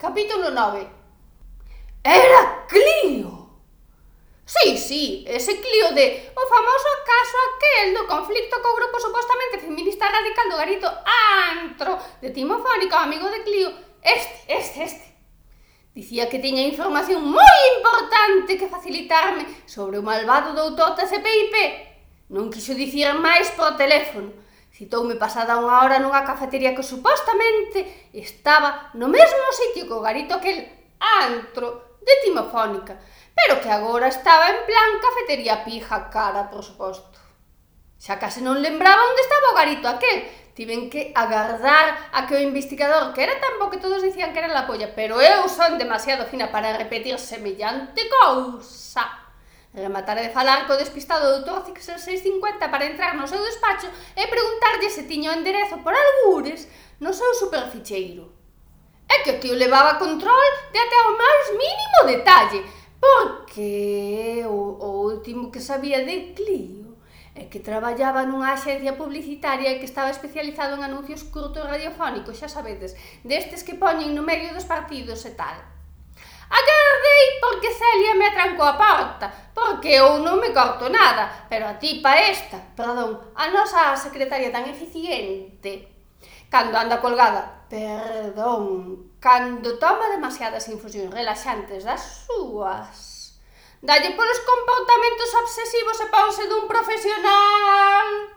Capítulo 9 Era Clio Sí, sí, ese Clio de o famoso caso aquel do conflicto co grupo supostamente feminista radical do garito antro de Timofónica, amigo de Clio este, este, este. Dicía que tiña información moi importante que facilitarme sobre o malvado doutor TCPIP. Non quixo dicir máis por teléfono, Citoume pasada unha hora nunha cafetería que supostamente estaba no mesmo sitio que o garito aquel antro de timofónica, pero que agora estaba en plan cafetería pija cara, por suposto. Xa case non lembraba onde estaba o garito aquel, tiven que agardar a que o investigador, que era tan bo que todos dicían que era la polla, pero eu son demasiado fina para repetir semellante cousa. Eh, Rematar de falar co despistado doutor Zixer 650 para entrar no seu despacho e preguntarlle se tiña o enderezo por algures no seu superficheiro. É que o tío levaba control de até o máis mínimo detalle, porque o, o último que sabía de Clio é que traballaba nunha axencia publicitaria e que estaba especializado en anuncios curtos radiofónicos, xa sabedes, destes que poñen no medio dos partidos e tal. Agardei porque Celia me atrancou a porta, porque eu non me corto nada, pero a tipa esta, perdón, a nosa secretaria tan eficiente, cando anda colgada, perdón, cando toma demasiadas infusións relaxantes das súas, dalle polos comportamentos obsesivos e pause dun profesional.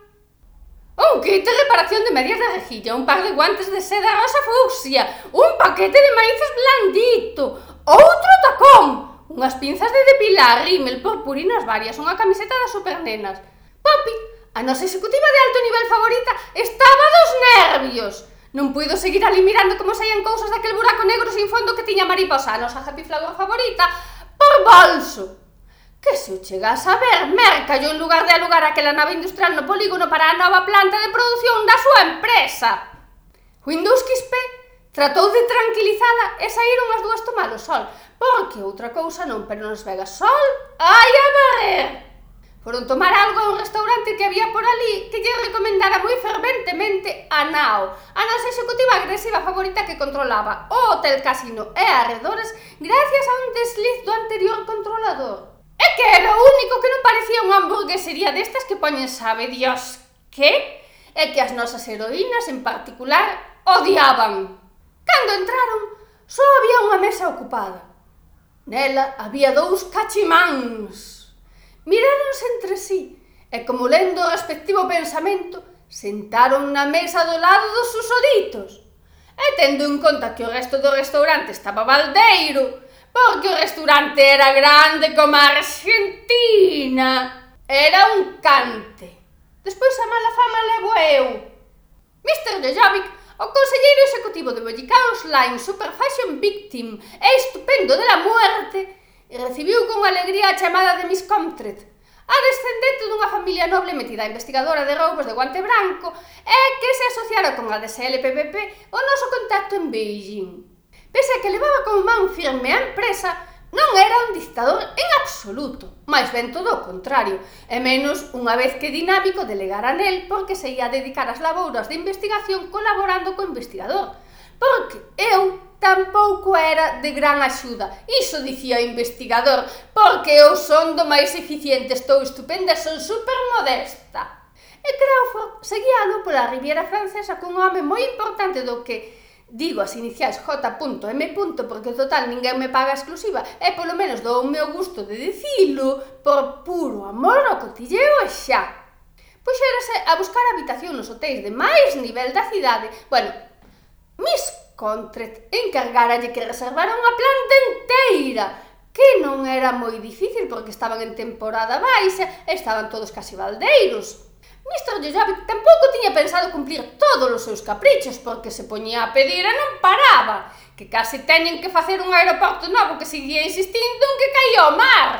Un kit de reparación de medias de rejilla, un par de guantes de seda rosa fucsia, un paquete de maíces blandito, Outro tacón! Unhas pinzas de depilar, rímel, purpurinas varias, unha camiseta das supernenas. Papi, a nosa executiva de alto nivel favorita estaba dos nervios. Non puido seguir ali mirando como saían cousas daquel buraco negro sin fondo que tiña mariposa, a nosa happy flower favorita, por bolso. Que se o chegas a ver, mercallo en lugar de alugar aquela nave industrial no polígono para a nova planta de produción da súa empresa. Windows XP Tratou de tranquilizala e saíron as dúas tomar o sol. Pon que outra cousa non, pero nos vega sol. Ai, a barrer! Foron tomar algo a un restaurante que había por ali que lle recomendara moi ferventemente a Nao, a nosa executiva agresiva favorita que controlaba o hotel casino e arredores gracias a un desliz do anterior controlador. E que era o único que non parecía unha hamburguesería destas que poñen sabe Dios que? E que as nosas heroínas en particular odiaban. Cando entraron, só había unha mesa ocupada. Nela había dous cachimáns. Miráronse entre sí e, como lendo o respectivo pensamento, sentaron na mesa do lado dos susoditos. E tendo en conta que o resto do restaurante estaba baldeiro, porque o restaurante era grande como a Argentina, era un cante. Despois a mala fama levo eu. Mr. Dejovic O Conselleiro Executivo de Bellicán Online Superfashion Victim e Estupendo de la Muerte recibiu con alegría a chamada de Miss Comtret, a descendente dunha familia noble metida investigadora de roubos de guante branco e que se asociara con a DSLPPP o noso contacto en Beijing. Pese a que levaba con man firme a empresa, Non era un dictador en absoluto, máis ben todo o contrario, e menos unha vez que Dinámico delegara nel porque se ia dedicar ás labouras de investigación colaborando co investigador. Porque eu tampouco era de gran axuda. Iso dicía o investigador, porque eu son do máis eficiente, estou estupenda, son super modesta. E Crawford seguía a lupo pola Riviera Francesa cun home moi importante do que digo as iniciais J.M. porque total ninguén me paga exclusiva e polo menos dou o meu gusto de dicilo por puro amor ao cotilleo e xa. Pois Puxerase a buscar habitación nos hotéis de máis nivel da cidade. Bueno, Miss Contret encargáralle que reservara unha planta enteira que non era moi difícil porque estaban en temporada baixa e estaban todos casi baldeiros. Mr. Jojobi tampouco tiña pensado cumplir todos os seus caprichos porque se poñía a pedir e non paraba, que case teñen que facer un aeroporto novo que seguía insistindo en que caía ao mar.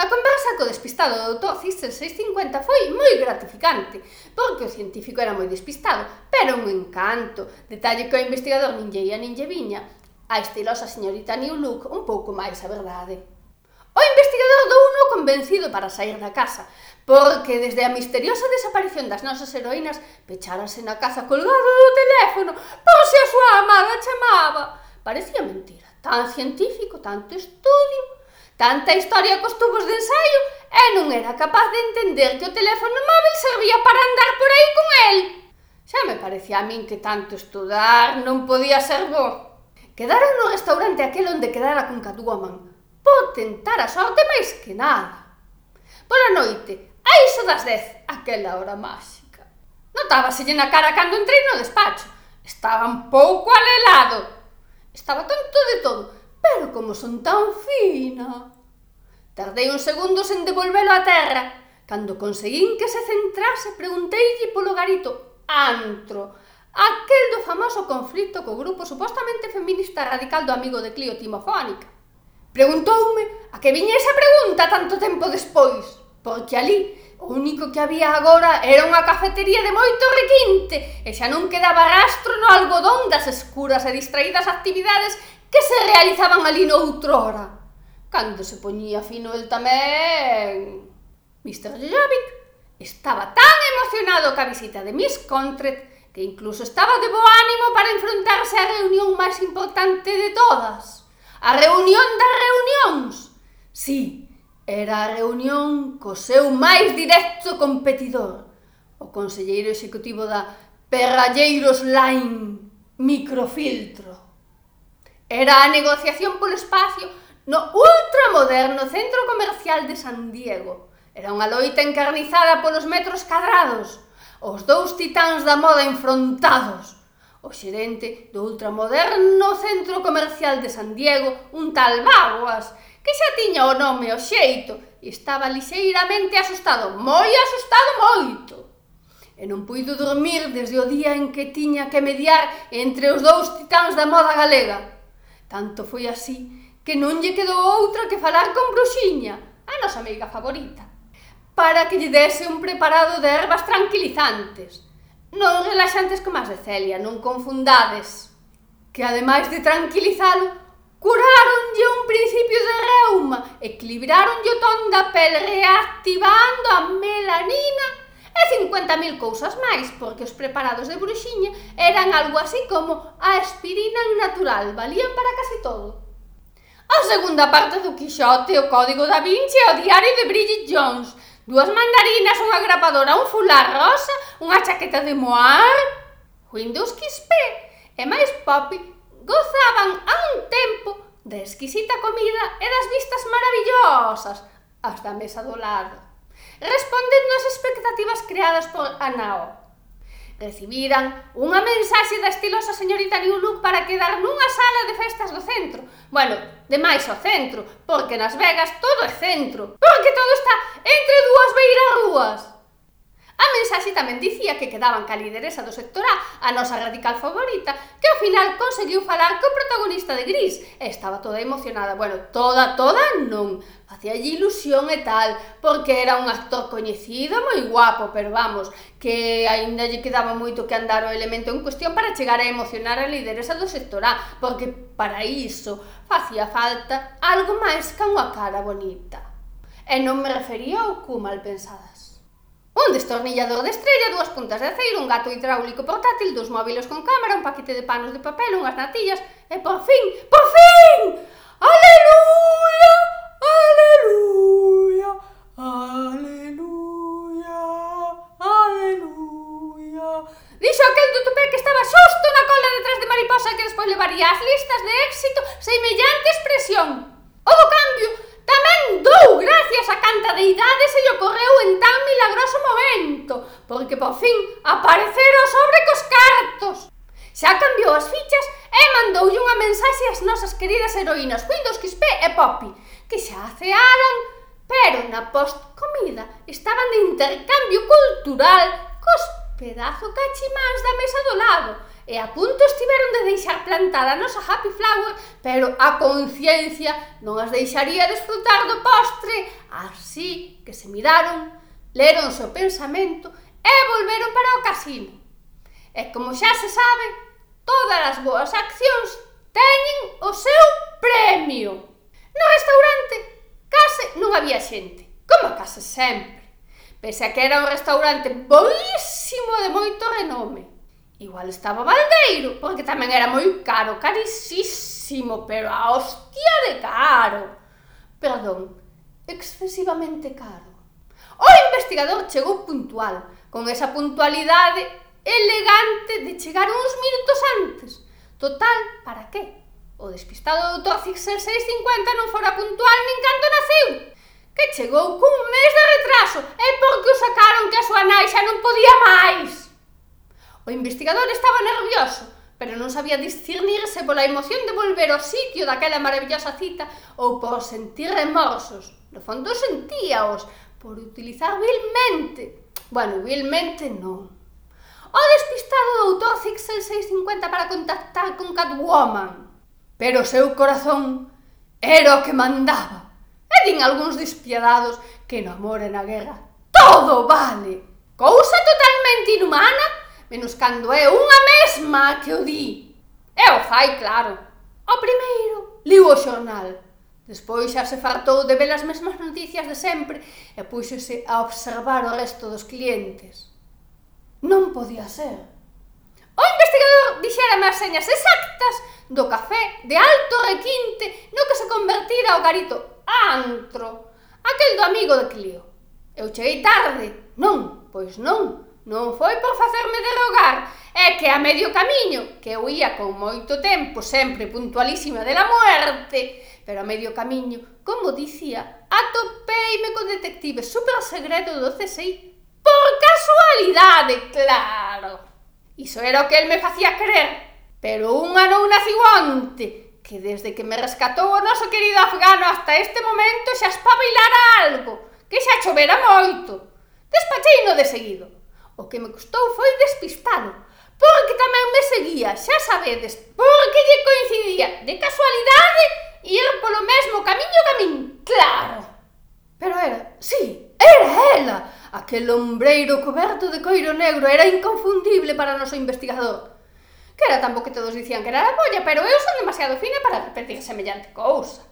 A conversa co despistado do doutor Cister 650 foi moi gratificante, porque o científico era moi despistado, pero un encanto. Detalle que o investigador nin lle ia nin lle viña, a estilosa señorita New Look un pouco máis a verdade. O investigador do uno convencido para sair da casa, Porque desde a misteriosa desaparición das nosas heroínas pecharanse na casa colgado do teléfono por se a súa amada chamaba. Parecía mentira, tan científico, tanto estudio, tanta historia cos tubos de ensaio e non era capaz de entender que o teléfono móvil servía para andar por aí con el. Xa me parecía a min que tanto estudar non podía ser bo. Quedaron no restaurante aquel onde quedara con Catwoman, por tentar a sorte máis que nada. Pola noite, A iso das dez, aquela hora máxica. Notábaselle na cara cando entrei no despacho. Estaba un pouco alelado. Estaba tonto de todo, pero como son tan fina... Tardei uns segundos en devolvelo á terra. Cando conseguín que se centrase, pregunteille polo garito antro, aquel do famoso conflito co grupo supostamente feminista radical do amigo de Clio Timofónica. Preguntoume a que viña esa pregunta tanto tempo despois. Porque ali o único que había agora era unha cafetería de moito requinte e xa non quedaba rastro no algodón das escuras e distraídas actividades que se realizaban ali noutrora. Cando se poñía fino el tamén... Mr. Jovic estaba tan emocionado ca visita de Miss Contret que incluso estaba de bo ánimo para enfrontarse á reunión máis importante de todas. A reunión das reunións. Sí, Era a reunión co seu máis directo competidor, o conselleiro executivo da Perralleiros Line Microfiltro. Era a negociación polo espacio no ultramoderno centro comercial de San Diego. Era unha loita encarnizada polos metros cadrados, os dous titáns da moda enfrontados. O xerente do ultramoderno centro comercial de San Diego, un tal Baguas, que xa tiña o nome o xeito e estaba lixeiramente asustado, moi asustado moito. E non puido dormir desde o día en que tiña que mediar entre os dous titáns da moda galega. Tanto foi así que non lle quedou outra que falar con Bruxiña, a nosa amiga favorita, para que lle dese un preparado de ervas tranquilizantes. Non relaxantes como as de Celia, non confundades. Que ademais de tranquilizalo, Curáronlle un principio de reuma, equilibráronlle o ton da pel reactivando a melanina e 50.000 cousas máis, porque os preparados de bruxiña eran algo así como a aspirina natural, valían para casi todo. A segunda parte do Quixote, o Código da Vinci e o Diario de Bridget Jones, dúas mandarinas, unha grapadora, un fular rosa, unha chaqueta de moar, Windows XP e máis Poppy gozaban a un tempo da exquisita comida e das vistas maravillosas hasta a mesa do lado, respondendo ás expectativas creadas por Anao. Recibiran unha mensaxe da estilosa señorita Liuluk para quedar nunha sala de festas do centro. Bueno, de máis ao centro, porque nas Vegas todo é centro, porque todo está entre dúas beiras rúas. A mensaxe tamén dicía que quedaban ca lideresa do sector A, a nosa radical favorita, que ao final conseguiu falar co protagonista de Gris. Estaba toda emocionada, bueno, toda, toda non. Facía allí ilusión e tal, porque era un actor coñecido moi guapo, pero vamos, que aínda lle quedaba moito que andar o elemento en cuestión para chegar a emocionar a lideresa do sector A, porque para iso facía falta algo máis que unha cara bonita. E non me refería ao cu mal pensadas un destornillador de estrella, dúas puntas de aceiro, un gato hidráulico portátil, dous móviles con cámara, un paquete de panos de papel, unhas natillas e por fin, por fin, pedazo cachimáns da mesa do lado, e a punto estiveron de deixar plantada a nosa happy flower, pero a conciencia non as deixaría desfrutar do postre, así que se miraron, leron o pensamento e volveron para o casino. E como xa se sabe, todas as boas accións teñen o seu premio. No restaurante case non había xente, como case sempre. Pese a que era un restaurante boísimo de moito renome. Igual estaba baldeiro, porque tamén era moi caro, carísimo, pero a hostia de caro. Perdón, excesivamente caro. O investigador chegou puntual, con esa puntualidade elegante de chegar uns minutos antes. Total, para qué? O despistado doutor Fixer 650 non fora puntual nin canto naceu que chegou cun mes de retraso e porque o sacaron que a súa nai xa non podía máis. O investigador estaba nervioso, pero non sabía discernirse pola emoción de volver ao sitio daquela maravillosa cita ou por sentir remorsos. No fondo sentíaos por utilizar vilmente. Bueno, vilmente non. O despistado doutor Zixel 650 para contactar con Catwoman. Pero o seu corazón era o que mandaba din algúns despiadados que no amor e na guerra todo vale. Cousa totalmente inhumana, menos cando é unha mesma que o di. E o fai claro. O primeiro liu o xornal. Despois xa se fartou de ver as mesmas noticias de sempre e púxose a observar o resto dos clientes. Non podía ser. O investigador dixera as señas exactas do café de alto requinte no que se convertira o garito antro. Aquel do amigo de Clío. Eu cheguei tarde. Non, pois non. Non foi por facerme derogar. É que a medio camiño, que eu ia con moito tempo, sempre puntualísima de la muerte, pero a medio camiño, como dicía, atopeime co detective super segredo do CSI por casualidade, claro. Iso era o que el me facía creer. Pero un ano nacigonte que desde que me rescatou o noso querido afgano hasta este momento xa espabilara algo, que xa chovera moito. Despacheino de seguido. O que me custou foi despistado, porque tamén me seguía, xa sabedes, porque lle coincidía de casualidade ir polo mesmo camiño que a min, claro. Pero era, sí, era ela, aquel ombreiro coberto de coiro negro era inconfundible para o noso investigador Que era tan bo que todos dicían que era a polla, pero eu son demasiado fina para repetir semellante cousa.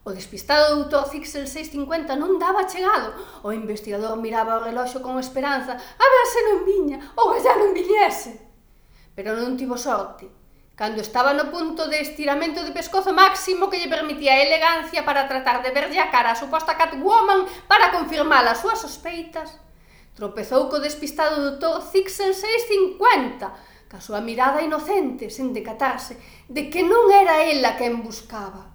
O despistado doutor Fixel 650 non daba chegado. O investigador miraba o reloxo con esperanza a ver se non viña ou que xa non viñese. Pero non tivo sorte. Cando estaba no punto de estiramento de pescozo máximo que lle permitía a elegancia para tratar de verlle a cara a suposta Catwoman para confirmar as súas sospeitas, tropezou co despistado doutor Fixel 650 ca súa mirada inocente, sen decatarse, de que non era ela quen buscaba,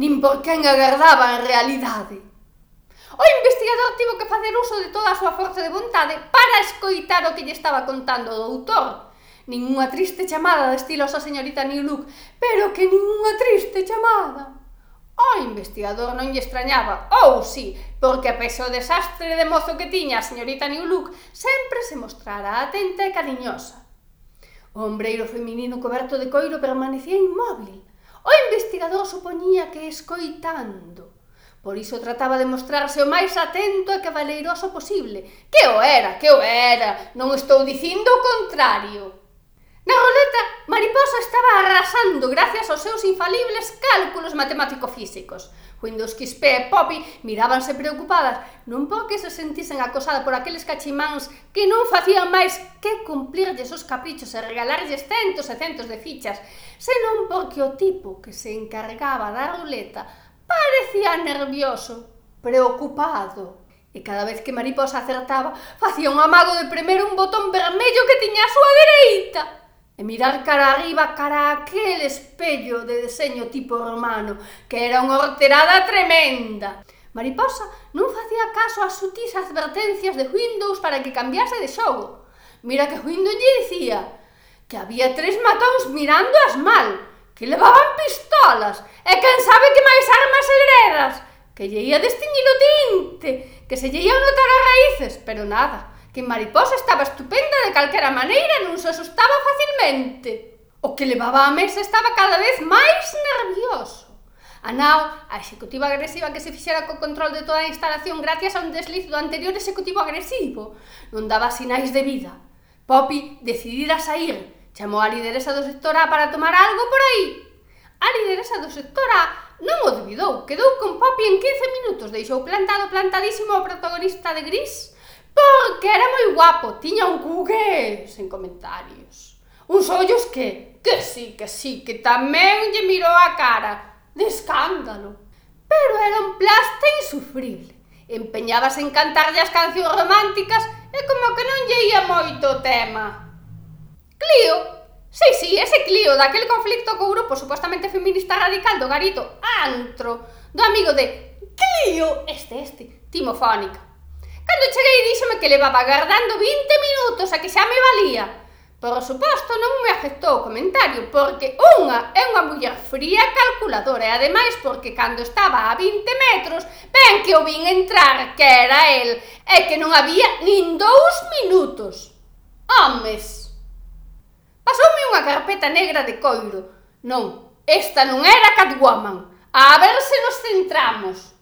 nin por quen agardaba en realidade. O investigador tivo que facer uso de toda a súa forza de vontade para escoitar o que lle estaba contando o doutor. Ninguna triste chamada da estilosa señorita New Look, pero que ninguna triste chamada. O investigador non lle extrañaba, ou si, sí, porque a peso o desastre de mozo que tiña a señorita New Look sempre se mostrara atenta e cariñosa. O ombreiro feminino coberto de coiro permanecía inmóvil. O investigador supoñía que escoitando. Por iso trataba de mostrarse o máis atento e cabaleiroso posible. Que o era, que o era, non estou dicindo o contrario. Na ruleta, Mariposa estaba arrasando gracias aos seus infalibles cálculos matemático-físicos. Windows Quispe e Poppy mirábanse preocupadas, non porque se sentisen acosada por aqueles cachimáns que non facían máis que cumplirlles os caprichos e regalarlles centos e centos de fichas, senón porque o tipo que se encargaba da ruleta parecía nervioso, preocupado e cada vez que Mariposa acertaba, facía un amago de premer un botón vermello que tiña á súa dereita e mirar cara arriba cara a aquel espello de deseño tipo romano, que era unha horterada tremenda. Mariposa non facía caso ás sutis advertencias de Windows para que cambiase de xogo. Mira que Windows lle dicía que había tres matóns mirándoas mal, que levaban pistolas, e quen sabe que máis armas segredas, que lle ia destiñir o tinte, que se lle ia notar as raíces, pero nada que Mariposa estaba estupenda de calquera maneira non se asustaba facilmente. O que levaba a mesa estaba cada vez máis nervioso. A nao, a executiva agresiva que se fixera co control de toda a instalación gracias a un desliz do anterior executivo agresivo, non daba sinais de vida. Poppy decidira sair, chamou a lideresa do sector A para tomar algo por aí. A lideresa do sector A non o duvidou, quedou con Poppy en 15 minutos, deixou plantado plantadísimo o protagonista de Gris Porque era moi guapo, tiña un cugue, sen comentarios. Uns ollos que, que sí, que sí, que tamén lle mirou a cara de escándalo. Pero era un plaste insufrible. Empeñábase en cantarlle as cancións románticas e como que non lle ia moito o tema. Clio Sí, sí, ese Clio daquel conflicto co grupo supostamente feminista radical do garito Antro, do amigo de Clio, este, este, Timofónica. Cando cheguei díxeme que levaba agardando 20 minutos a que xa me valía. Por suposto, non me afectou o comentario, porque unha é unha muller fría calculadora e ademais porque cando estaba a 20 metros, ben que o vin entrar que era el, e que non había nin dous minutos. Homes! Pasoume unha carpeta negra de coiro. Non, esta non era Catwoman. A ver se nos centramos.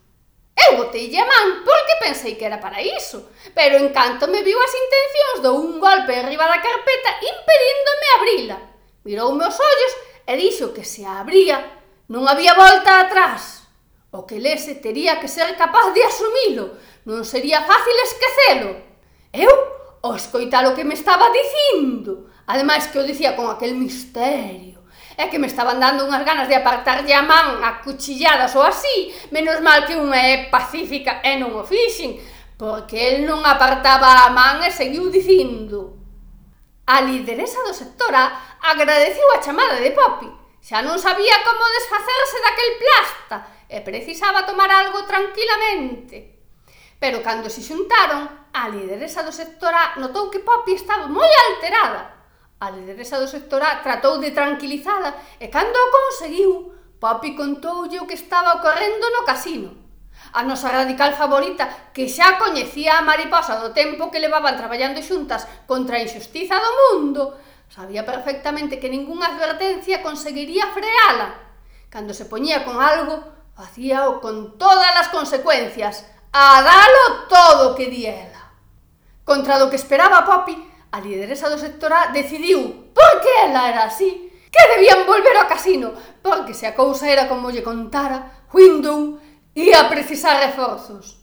Eu botei a man porque pensei que era para iso, pero en canto me viu as intencións dou un golpe arriba da carpeta impedíndome abrila. Miroume os ollos e dixo que se a abría non había volta atrás. O que lese tería que ser capaz de asumilo, non sería fácil esquecelo. Eu o escoitar o que me estaba dicindo, ademais que o dicía con aquel misterio É que me estaban dando unhas ganas de apartarlle a man a cuchilladas ou así, menos mal que unha é pacífica e non o fixen, porque el non apartaba a man e seguiu dicindo. A lideresa do sector A agradeciu a chamada de Poppy. Xa non sabía como desfacerse daquel plasta e precisaba tomar algo tranquilamente. Pero cando se xuntaron, a lideresa do sector A notou que Poppy estaba moi alterada A lideresa do A tratou de tranquilizala e cando o conseguiu, Papi contoulle o que estaba ocorrendo no casino. A nosa radical favorita, que xa coñecía a mariposa do tempo que levaban traballando xuntas contra a injustiza do mundo, sabía perfectamente que ningunha advertencia conseguiría freala. Cando se poñía con algo, facíao con todas as consecuencias, a dalo todo que diela. Contra do que esperaba Poppy, A lideresa do sector A decidiu porque ela era así que debían volver ao casino, porque se a cousa era como lle contara, Window ia precisar reforzos.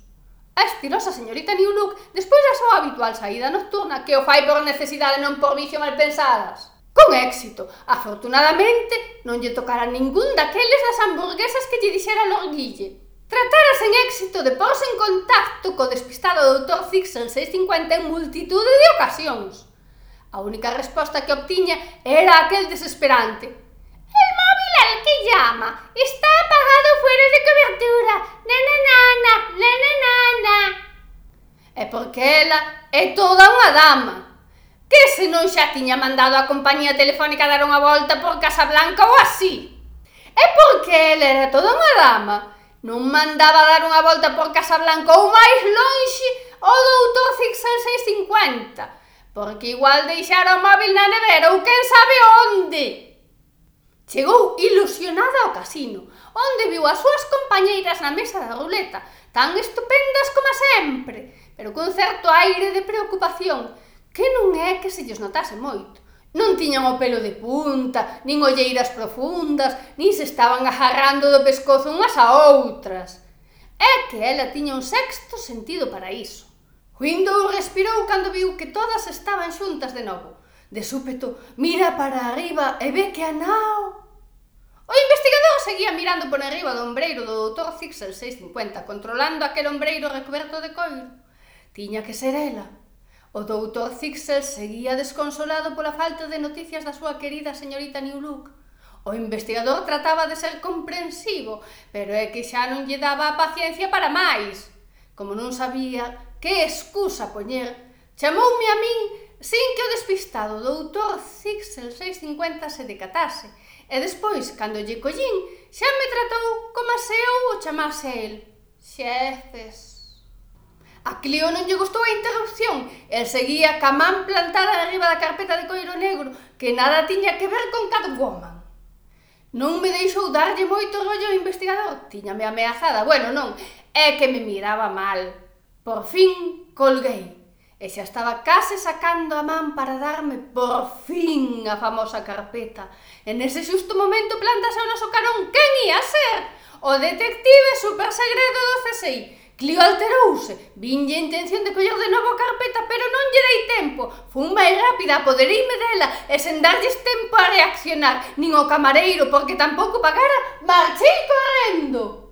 A estilosa señorita Newlook, despois da súa habitual saída nocturna, que o fai por necesidade non por vicio mal pensadas. Con éxito, afortunadamente, non lle tocara ningún daqueles das hamburguesas que lle dixera Lord Guille. Tratara sen éxito de porse en contacto co despistado doutor Zixel 650 en multitude de ocasións. A única resposta que obtiña era aquel desesperante. El móvil al que llama está apagado fuera de cobertura. Na na na na, na na na na. E porque ela é toda unha dama. Que se non xa tiña mandado a compañía telefónica dar unha volta por Casablanca ou así? É porque ela era toda unha dama Non mandaba dar unha volta por Casablanca ou máis lonxe o doutor 6650, porque igual deixara o móvil na nevera ou quen sabe onde. Chegou ilusionada ao casino, onde viu as súas compañeiras na mesa da ruleta, tan estupendas como sempre, pero cun certo aire de preocupación, que non é que se lles notase moito. Non tiñan o pelo de punta, nin olleiras profundas, nin se estaban agarrando do pescozo unhas a outras. É que ela tiña un sexto sentido para iso. Window respirou cando viu que todas estaban xuntas de novo. De súpeto, mira para arriba e ve que a nao... O investigador seguía mirando por arriba do ombreiro do Dr. Zixel 650, controlando aquel ombreiro recoberto de coiro. Tiña que ser ela. O doutor Zixel seguía desconsolado pola falta de noticias da súa querida señorita Newlook. O investigador trataba de ser comprensivo, pero é que xa non lle daba a paciencia para máis. Como non sabía que excusa poñer, chamoume a min sin que o despistado doutor Zixel 650 se decatase, e despois, cando lle collín, xa me tratou como se eu o chamase el. Xefes. A Clio non lle gustou a interrupción. El seguía ca man plantada arriba da carpeta de coiro negro, que nada tiña que ver con Catwoman. Non me deixou darlle moito rollo ao investigador. Tiñame ameazada. Bueno, non, é que me miraba mal. Por fin colguei. E xa estaba case sacando a man para darme por fin a famosa carpeta. E nese xusto momento plantase o noso carón. Quen ia ser? O detective supersegredo do CSI Clio alterouse, vinlle a intención de coller de novo a carpeta, pero non lle dei tempo. Fun máis rápida, apodereime dela, e sen darlles tempo a reaccionar, nin o camareiro, porque tampouco pagara, marchei correndo.